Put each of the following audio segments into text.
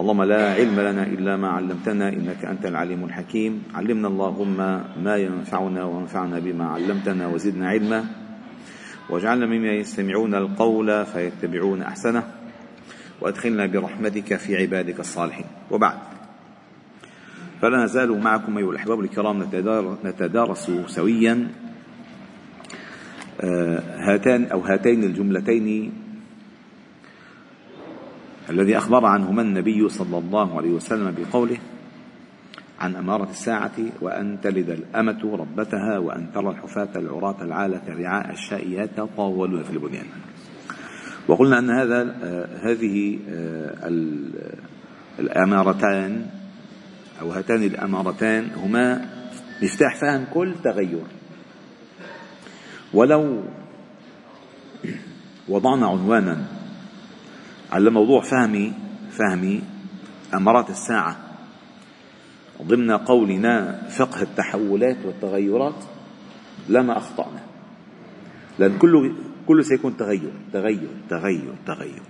اللهم لا علم لنا إلا ما علمتنا إنك أنت العليم الحكيم. علمنا اللهم ما ينفعنا وانفعنا بما علمتنا وزدنا علما. واجعلنا مما يستمعون القول فيتبعون أحسنه. وأدخلنا برحمتك في عبادك الصالحين. وبعد. فلا نزال معكم أيها الأحباب الكرام نتدارس سويا آه، هاتان أو هاتين الجملتين الذي أخبر عنهما النبي صلى الله عليه وسلم بقوله عن أمارة الساعة وأن تلد الأمة ربتها وأن ترى الحفاة العراة العالة رعاء الشاء يتطاولون في البنيان. وقلنا أن هذا هذه الأمارتان أو هاتان الأمارتان هما مفتاح فهم كل تغير. ولو وضعنا عنوانا على موضوع فهم فهم أمارات الساعة. ضمن قولنا فقه التحولات والتغيرات لما أخطأنا. لأن كله كله سيكون تغير تغير تغير تغير.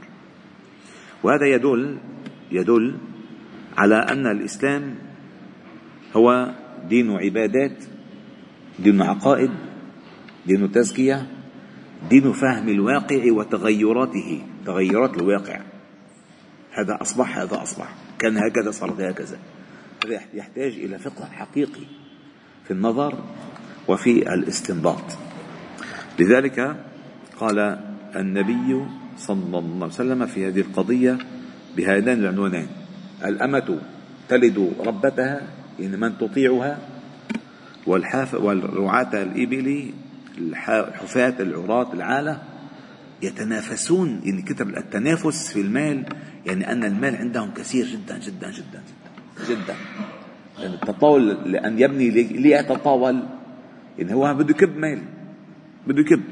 وهذا يدل يدل على أن الإسلام هو دين عبادات دين عقائد دين تزكية دين فهم الواقع وتغيراته. تغيرات الواقع. هذا أصبح هذا أصبح. كان هكذا صار هكذا. هذا يحتاج إلى فقه حقيقي في النظر وفي الاستنباط. لذلك قال النبي صلى الله عليه وسلم في هذه القضية بهذين العنوانين الأمة تلد ربتها إن من تطيعها والحاف والرعاة الإبل الحفاة العراة العالة يتنافسون يعني كتب التنافس في المال يعني أن المال عندهم كثير جدا جدا جدا جدا. جدا لأن التطاول لأن يبني ليتطاول. يعني هو بده يكب مال بده يكب.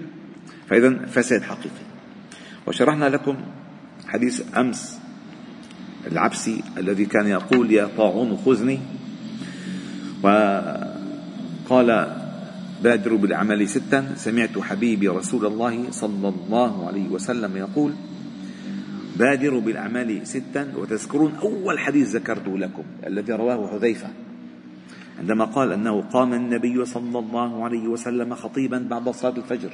فإذا فساد حقيقي. وشرحنا لكم حديث أمس العبسي الذي كان يقول يا طاعون خذني. وقال بادروا بالأعمال ستا. سمعت حبيبي رسول الله صلى الله عليه وسلم يقول بادروا بالأعمال ستا. وتذكرون أول حديث ذكرته لكم الذي رواه حذيفة عندما قال أنه قام النبي صلى الله عليه وسلم خطيبا بعد صلاة الفجر.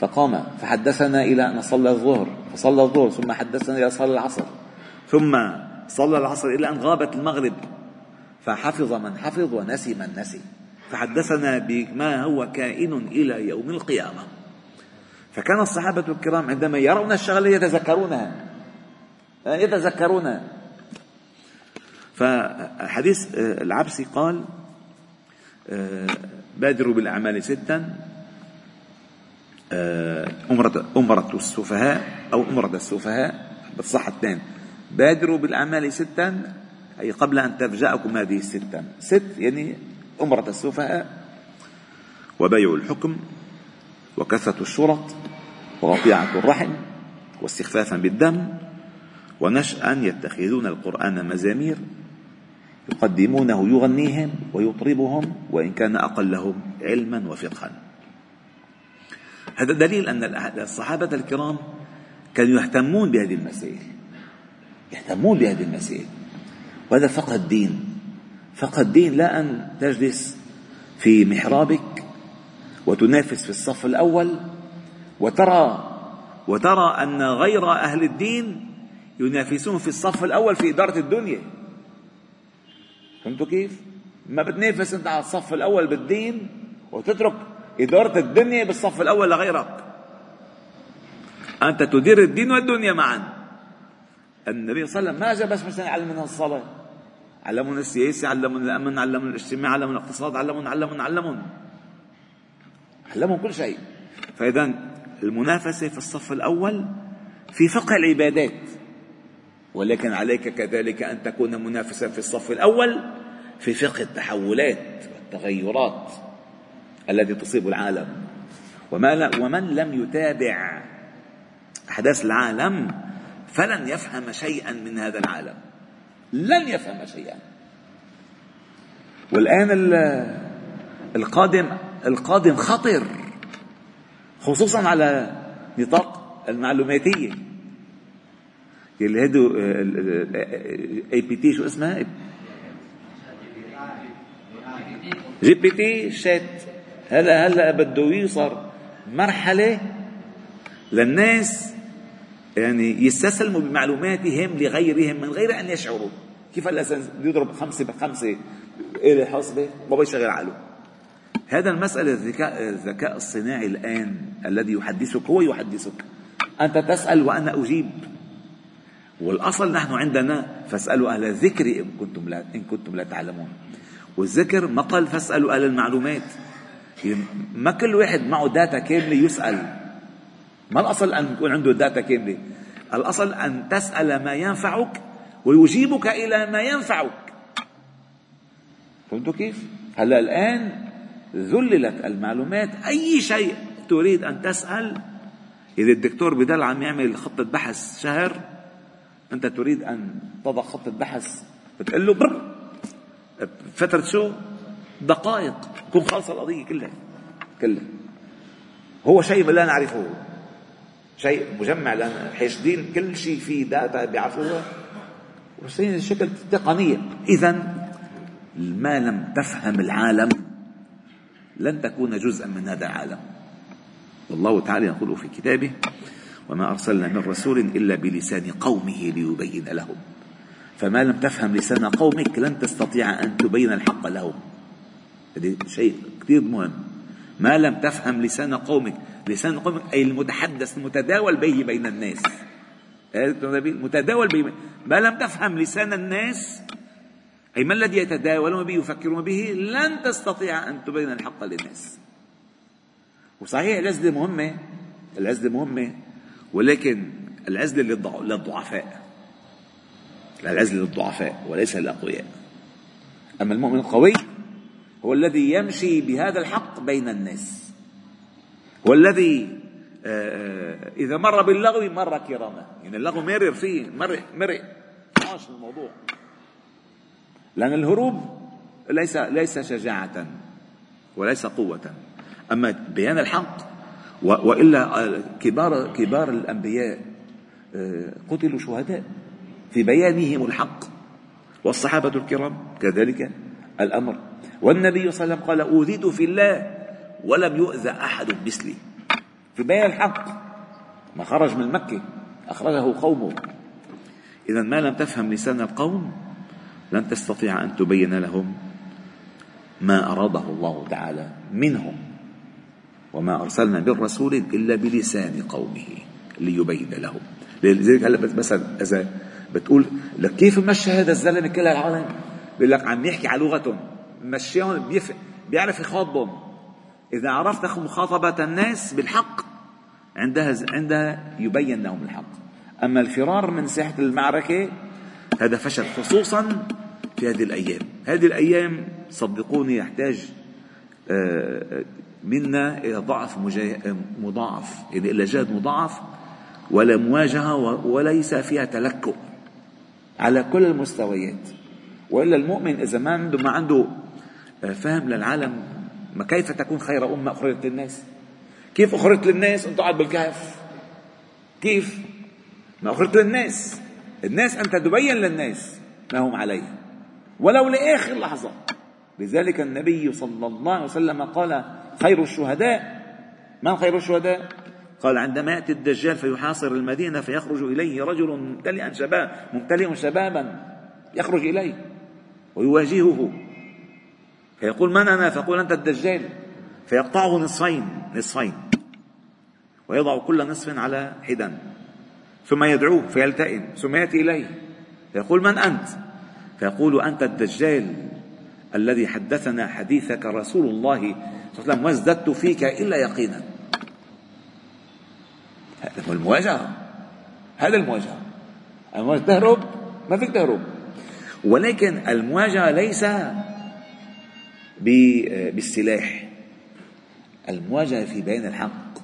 فقام فحدثنا إلى أن صلى الظهر فصلى الظهر ثم حدثنا إلى صلى العصر ثم صلى العصر إلى أن غابت المغرب. فحفظ من حفظ ونسي من نسي. فحدثنا بما هو كائن إلى يوم القيامة. فكان الصحابة الكرام عندما يرون الشغلة يتذكرونها. يتذكرونها. فحديث العبسي قال بادروا بالأعمال ستا أمرة أمرة السفهاء أو أمرة السفهاء بالصح اثنين. بادروا بالأعمال ستا أي قبل أن تفجأكم هذه الستا ست يعني أمرة السفهاء وبيع الحكم وكثرة الشرط وقطيعة الرحم واستخفافا بالدم ونشأ يتخذون القرآن مزامير يقدمونه يغنيهم ويطربهم وإن كان أقلهم علما وفقها. هذا دليل أن الصحابة الكرام كانوا يهتمون بهذه المسائل. يهتمون بهذه المسائل. وهذا فقه الدين. فقه الدين لا أن تجلس في محرابك وتنافس في الصف الأول وترى وترى أن غير أهل الدين ينافسون في الصف الأول في إدارة الدنيا. فهمتوا كيف؟ ما بتنافس أنت على الصف الأول بالدين وتترك إدارة الدنيا بالصف الأول لغيرك. أنت تدير الدين والدنيا معا. النبي صلى الله عليه وسلم ما جاء بس مثلا يعلمنا الصلاة. علمونا السياسة علمونا الأمن علمونا الاجتماع علمونا الاقتصاد علمونا علمونا علمونا علمهم كل شيء. فإذا المنافسة في الصف الأول في فقه العبادات. ولكن عليك كذلك أن تكون منافسا في الصف الأول في فقه التحولات والتغيرات التي تصيب العالم. ومن لم يتابع أحداث العالم فلن يفهم شيئا من هذا العالم. لن يفهم شيئا. والآن القادم القادم خطر خصوصا على نطاق المعلوماتية. اللي هدو APT شو اسمها؟ GPT chat. هلا هلا بده يوصل مرحلة للناس يعني يستسلموا بمعلوماتهم لغيرهم من غير أن يشعروا. كيف هلا يضرب خمسة بخمسة؟ إلى حصبه ما بيشغل عقله. هذا المسألة الذكاء الذكاء الصناعي الآن الذي يحدثك هو يحدثك. أنت تسأل وأنا أجيب. والأصل نحن عندنا فاسألوا أهل الذكر إن كنتم لا إن كنتم لا تعلمون. والذكر مقل فاسألوا أهل المعلومات. ما كل واحد معه داتا كاملة يسأل. ما الأصل أن يكون عنده داتا كاملة؟ الأصل أن تسأل ما ينفعك ويجيبك إلى ما ينفعك. فهمتوا كيف؟ هلا الآن ذللت المعلومات. أي شيء تريد أن تسأل إذا الدكتور بدل عم يعمل خطة بحث شهر أنت تريد أن تضع خطة بحث بتقول له بر فترة شو؟ دقائق. تكون خالصة القضية كلها. كلها. هو شيء لا نعرفه. شيء مجمع لأن حاشدين كل شيء فيه داتا بيعرفوها. وصين الشكل تقنية إذا ما لم تفهم العالم لن تكون جزءا من هذا العالم. والله تعالى يقول في كتابه وما أرسلنا من رسول إلا بلسان قومه ليبين لهم. فما لم تفهم لسان قومك لن تستطيع أن تبين الحق لهم. هذا شيء كثير مهم. ما لم تفهم لسان قومك لسان قومك أي المتحدث المتداول به بين الناس. متداول به ما لم تفهم لسان الناس؟ أي ما الذي يتداولون به يفكرون به؟ لن تستطيع أن تبين الحق للناس. وصحيح العزلة مهمة العزلة مهمة ولكن العزلة للضعفاء. العزلة للضعفاء وليس للأقوياء. أما المؤمن القوي هو الذي يمشي بهذا الحق بين الناس. هو الذي آه، آه، إذا مر باللغو مر كراما يعني اللغو مرر فيه مرق مرق عاش الموضوع. لأن الهروب ليس ليس شجاعة وليس قوة. أما بيان الحق وإلا كبار كبار الأنبياء آه، قتلوا شهداء في بيانهم الحق والصحابة الكرام. كذلك الأمر. والنبي صلى الله عليه وسلم قال أوذيت في الله ولم يؤذى أحد مثلي في بيان الحق ما خرج من مكة أخرجه قومه. إذا ما لم تفهم لسان القوم لن تستطيع أن تبين لهم ما أراده الله تعالى منهم وما أرسلنا من رسول إلا بلسان قومه ليبين لهم. لذلك هلا مثلا إذا بتقول لك كيف مشى هذا الزلمة كل العالم؟ بيقول لك عم يحكي على لغتهم. مشيهم. بيعرف يخاطبهم. إذا عرفت مخاطبة الناس بالحق عندها عندها يبين لهم الحق. أما الفرار من ساحة المعركة هذا فشل خصوصا في هذه الأيام. هذه الأيام صدقوني يحتاج آه، منا إلى ضعف مضاعف يعني إلى جهد مضاعف ولا مواجهة وليس فيها تلكؤ. على كل المستويات. وإلا المؤمن إذا ما عنده ما عنده آه، فهم للعالم ما كيف تكون خير أمة أخرجت للناس؟ كيف أخرجت للناس أنت قاعد بالكهف؟ كيف؟ ما أخرجت للناس. الناس أنت تبين للناس ما هم عليه. ولو لآخر لحظة. لذلك النبي صلى الله عليه وسلم قال خير الشهداء. من خير الشهداء؟ قال عندما يأتي الدجال فيحاصر المدينة فيخرج إليه رجل ممتلئا شباب ممتلئ شبابا يخرج إليه ويواجهه. فيقول من أنا؟ فيقول أنت الدجال. فيقطعه نصفين نصفين. ويضع كل نصف على حدا ثم يدعوه فيلتئم. ثم يأتي إليه. فيقول من أنت؟ فيقول أنت الدجال الذي حدثنا حديثك رسول الله صلى الله عليه وسلم وازددت فيك إلا يقينا. هذا هو المواجهة. هذا المواجهة. المواجهة تهرب؟ ما فيك تهرب. ولكن المواجهة ليس بالسلاح. المواجهة في بيان الحق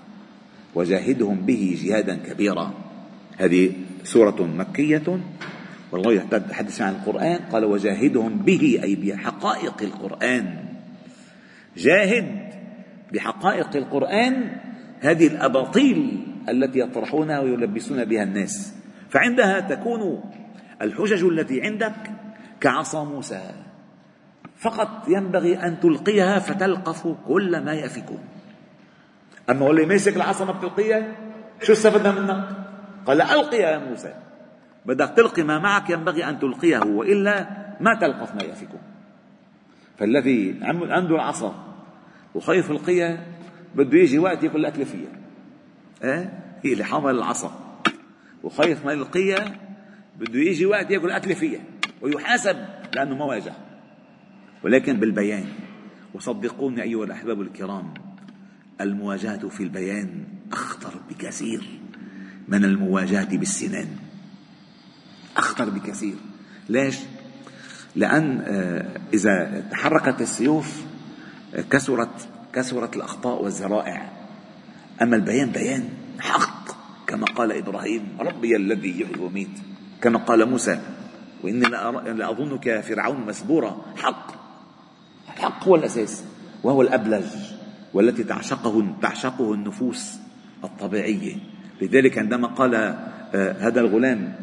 وجاهدهم به جهادا كبيرا. هذه سورة مكية والله يتحدث عن القرآن. قال وجاهدهم به أي بحقائق القرآن. جاهد بحقائق القرآن هذه الأباطيل التي يطرحونها ويلبسون بها الناس. فعندها تكون الحجج التي عندك كعصا موسى. فقط ينبغي أن تلقيها فتلقف كل ما يأفكون أما اللي ماسك العصا ما بتلقيها شو استفدنا منك قال ألقيها يا موسى. بدك تلقي ما معك ينبغي أن تلقيه وإلا ما تلقف ما يأفكون فالذي عنده العصا وخايف يلقيها بده يجي وقت ياكل الأكل فيها. إيه؟ هي اللي حمل العصا. وخايف ما يلقيها بده يجي وقت ياكل الأكل فيها. ويحاسب لأنه ما واجه. ولكن بالبيان. وصدقوني أيها الأحباب الكرام المواجهة في البيان أخطر بكثير من المواجهة بالسنان. أخطر بكثير. ليش؟ لأن آه، إذا تحركت السيوف آه، كثرت كثرت الأخطاء والذرائع. أما البيان بيان حق كما قال إبراهيم ربي الذي يحيي ويميت كما قال موسى وإني لأظنك فرعون مسبورا حق. هو الأساس وهو الأبلج والتي تعشقه تعشقه النفوس الطبيعية. لذلك عندما قال آه، هذا الغلام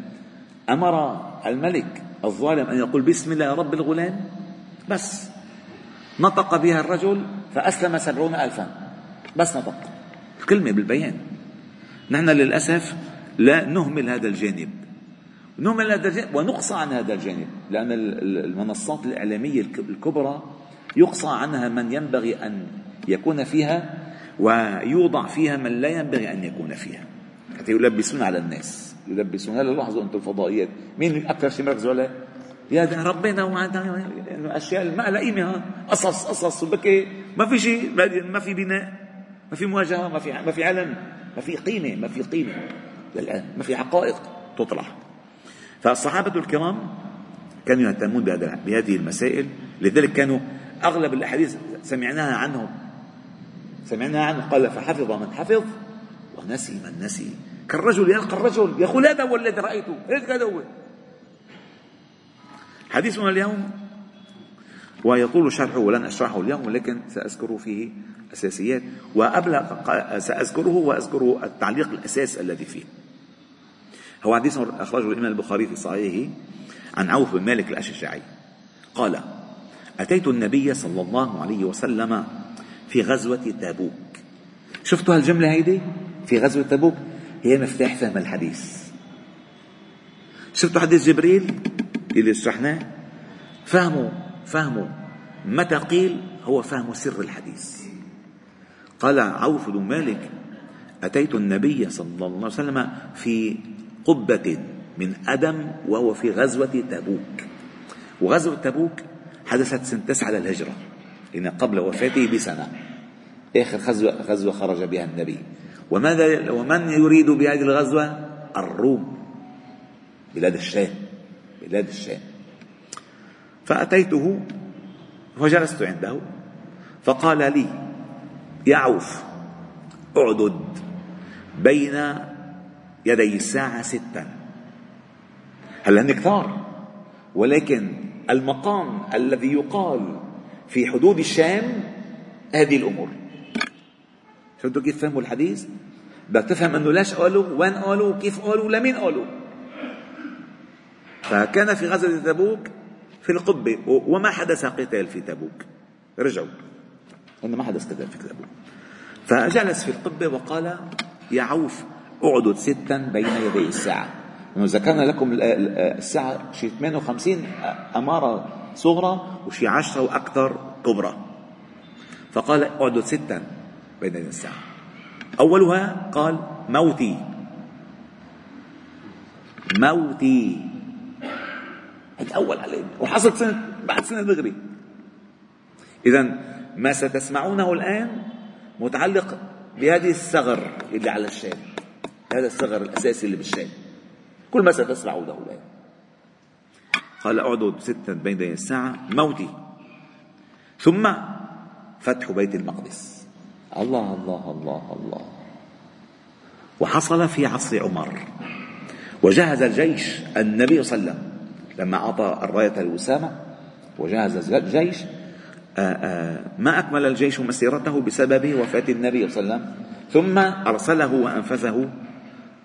أمر الملك الظالم أن يقول بسم الله رب الغلام؟ بس. نطق بها الرجل فأسلم سبعون ألفا. بس نطق. كلمة بالبيان. نحن للأسف لا نهمل هذا الجانب. نهمل هذا الجانب ونقصى عن هذا الجانب لأن المنصات الإعلامية الكبرى يقصى عنها من ينبغي أن يكون فيها ويوضع فيها من لا ينبغي أن يكون فيها. حتى يلبسون على الناس. يلبسون. هلا لاحظوا أنتم الفضائيات. مين أكثر شيء مركزوا عليه يا ربنا وعدنا الاشياء ما لها قيمه قصص قصص. وبكي. ما في شيء. ما في بناء. ما في مواجهة. ما في ما في علم ما في قيمة. ما في قيمة. للآن. ما في حقائق تطرح. فالصحابة الكرام كانوا يهتمون بهذه المسائل. لذلك كانوا أغلب الأحاديث سمعناها عنهم. سمعناها عنه قال فحفظ من حفظ ونسي من نسي. كالرجل يلقى الرجل يقول هذا هو الذي رأيته هذا هو حديثنا اليوم ويطول شرحه ولن أشرحه اليوم ولكن سأذكر فيه أساسيات وقبل سأذكره وأذكر التعليق الأساس الذي فيه. هو حديث أخرجه الإمام البخاري في صحيحه عن عوف بن مالك الأشجعي. قال أتيت النبي صلى الله عليه وسلم في غزوة تبوك. شفتوا هالجملة هيدي؟ في غزوة تبوك؟ هي مفتاح فهم الحديث. شفتوا حديث جبريل؟ اللي شرحناه؟ فهموا فهموا متى قيل؟ هو فهم سر الحديث. قال عوف بن مالك أتيت النبي صلى الله عليه وسلم في قبة من أدم وهو في غزوة تبوك. وغزوة تبوك حدثت سنة تسعة للهجرة إن قبل وفاته بسنة. آخر غزوة غزوة خرج بها النبي. وماذا ومن يريد بهذه الغزوة؟ الروم. بلاد الشام. بلاد الشام. فأتيته وجلست عنده. فقال لي يا عوف أعدد بين يدي الساعة ستا. هل هن كثار ولكن المقام الذي يقال في حدود الشام هذه الأمور. شفتوا كيف فهموا الحديث؟ بدك تفهم أنه ليش قالوا وين قالوا وكيف قالوا لمين قالوا. فكان في غزوة تبوك في القبة وما حدث قتال في تبوك. رجعوا. أنه ما حدث قتال في تبوك. فجلس في القبة وقال يا عوف اعدد ستا بين يدي الساعة. ذكرنا لكم الساعة شيء 58 أمارة صغرى وشي 10 وأكثر كبرى. فقال اعدد ستا بين الساعة. أولها قال موتي. موتي. الأول عليه. وحصلت سنة بعد سنة دغري إذا ما ستسمعونه الآن متعلق بهذه الثغر اللي على الشام هذا الثغر الأساسي اللي بالشام كل ما ستسمعونه الآن. قال اعدد ستا بين يدي الساعة موتي. ثم فتح بيت المقدس. الله الله الله الله. وحصل في عصر عمر. وجهز الجيش النبي صلى الله عليه وسلم. لما أعطى الراية لأسامة وجهز الجيش آه، آه، ما أكمل الجيش مسيرته بسبب وفاة النبي صلى الله عليه وسلم. ثم أرسله وأنفذه.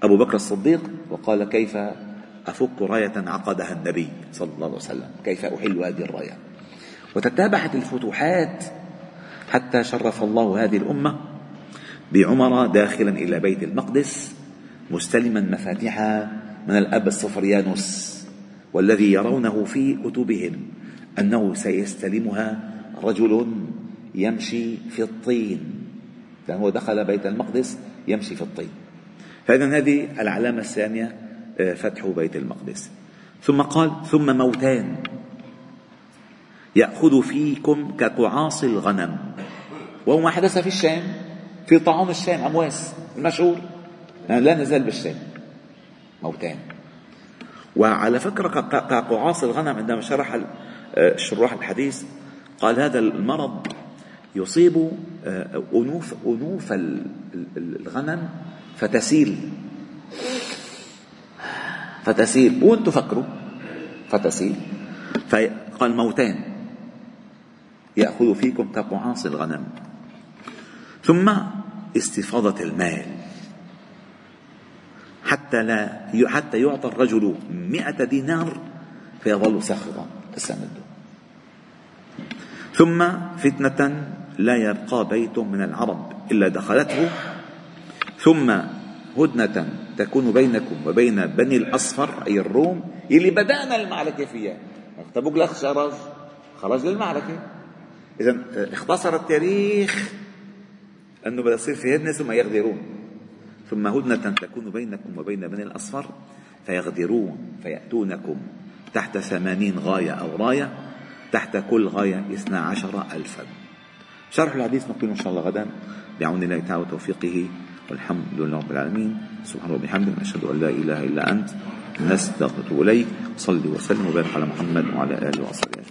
أبو بكر الصديق وقال كيف أفك راية عقدها النبي صلى الله عليه وسلم؟ كيف أحل هذه الراية؟ وتتابعت الفتوحات حتى شرف الله هذه الأمة بعمر داخلا إلى بيت المقدس مستلما مفاتيحها من الأب الصفريانوس والذي يرونه في كتبهم أنه سيستلمها رجل يمشي في الطين. لأنه دخل بيت المقدس يمشي في الطين. فإذا هذه العلامة الثانية آه، فتح بيت المقدس. ثم قال ثم موتان. يأخذ فيكم كقعاص الغنم. وهو ما حدث في الشام في طعام الشام أمواس المشهور. لا نزال بالشام. موتان. وعلى فكرة كقعاص الغنم عندما شرح آه، شراح الحديث قال هذا المرض يصيب آه، أنوف أنوف الغنم فتسيل. فتسيل. وين تفكروا فتسيل. فقال موتان. يأخذ فيكم كقعاص الغنم. ثم استفاضة المال. حتى لا حتى يعطى الرجل مئة دينار فيظل ساخطا تستمده ثم فتنة لا يبقى بيت من العرب إلا دخلته ثم هدنة تكون بينكم وبين بني الأصفر أي الروم يلي بدأنا المعركة فيها. تبوك لك خرج خرج للمعركة. إذا اختصر التاريخ أنه بده يصير في هدنة ثم يغدرون. ثم هدنة تكون بينكم وبين بني الأصفر فيغدرون فيأتونكم تحت ثمانين غاية أو راية تحت كل غاية اثنا عشر ألفا. شرح الحديث نقيم إن شاء الله غدا. بعون الله تعالى وتوفيقه. والحمد لله رب العالمين سبحانه وبحمده نشهد أن لا إله إلا أنت نستغفر إليك صلي وسلم وبارك على محمد وعلى آله وصحبه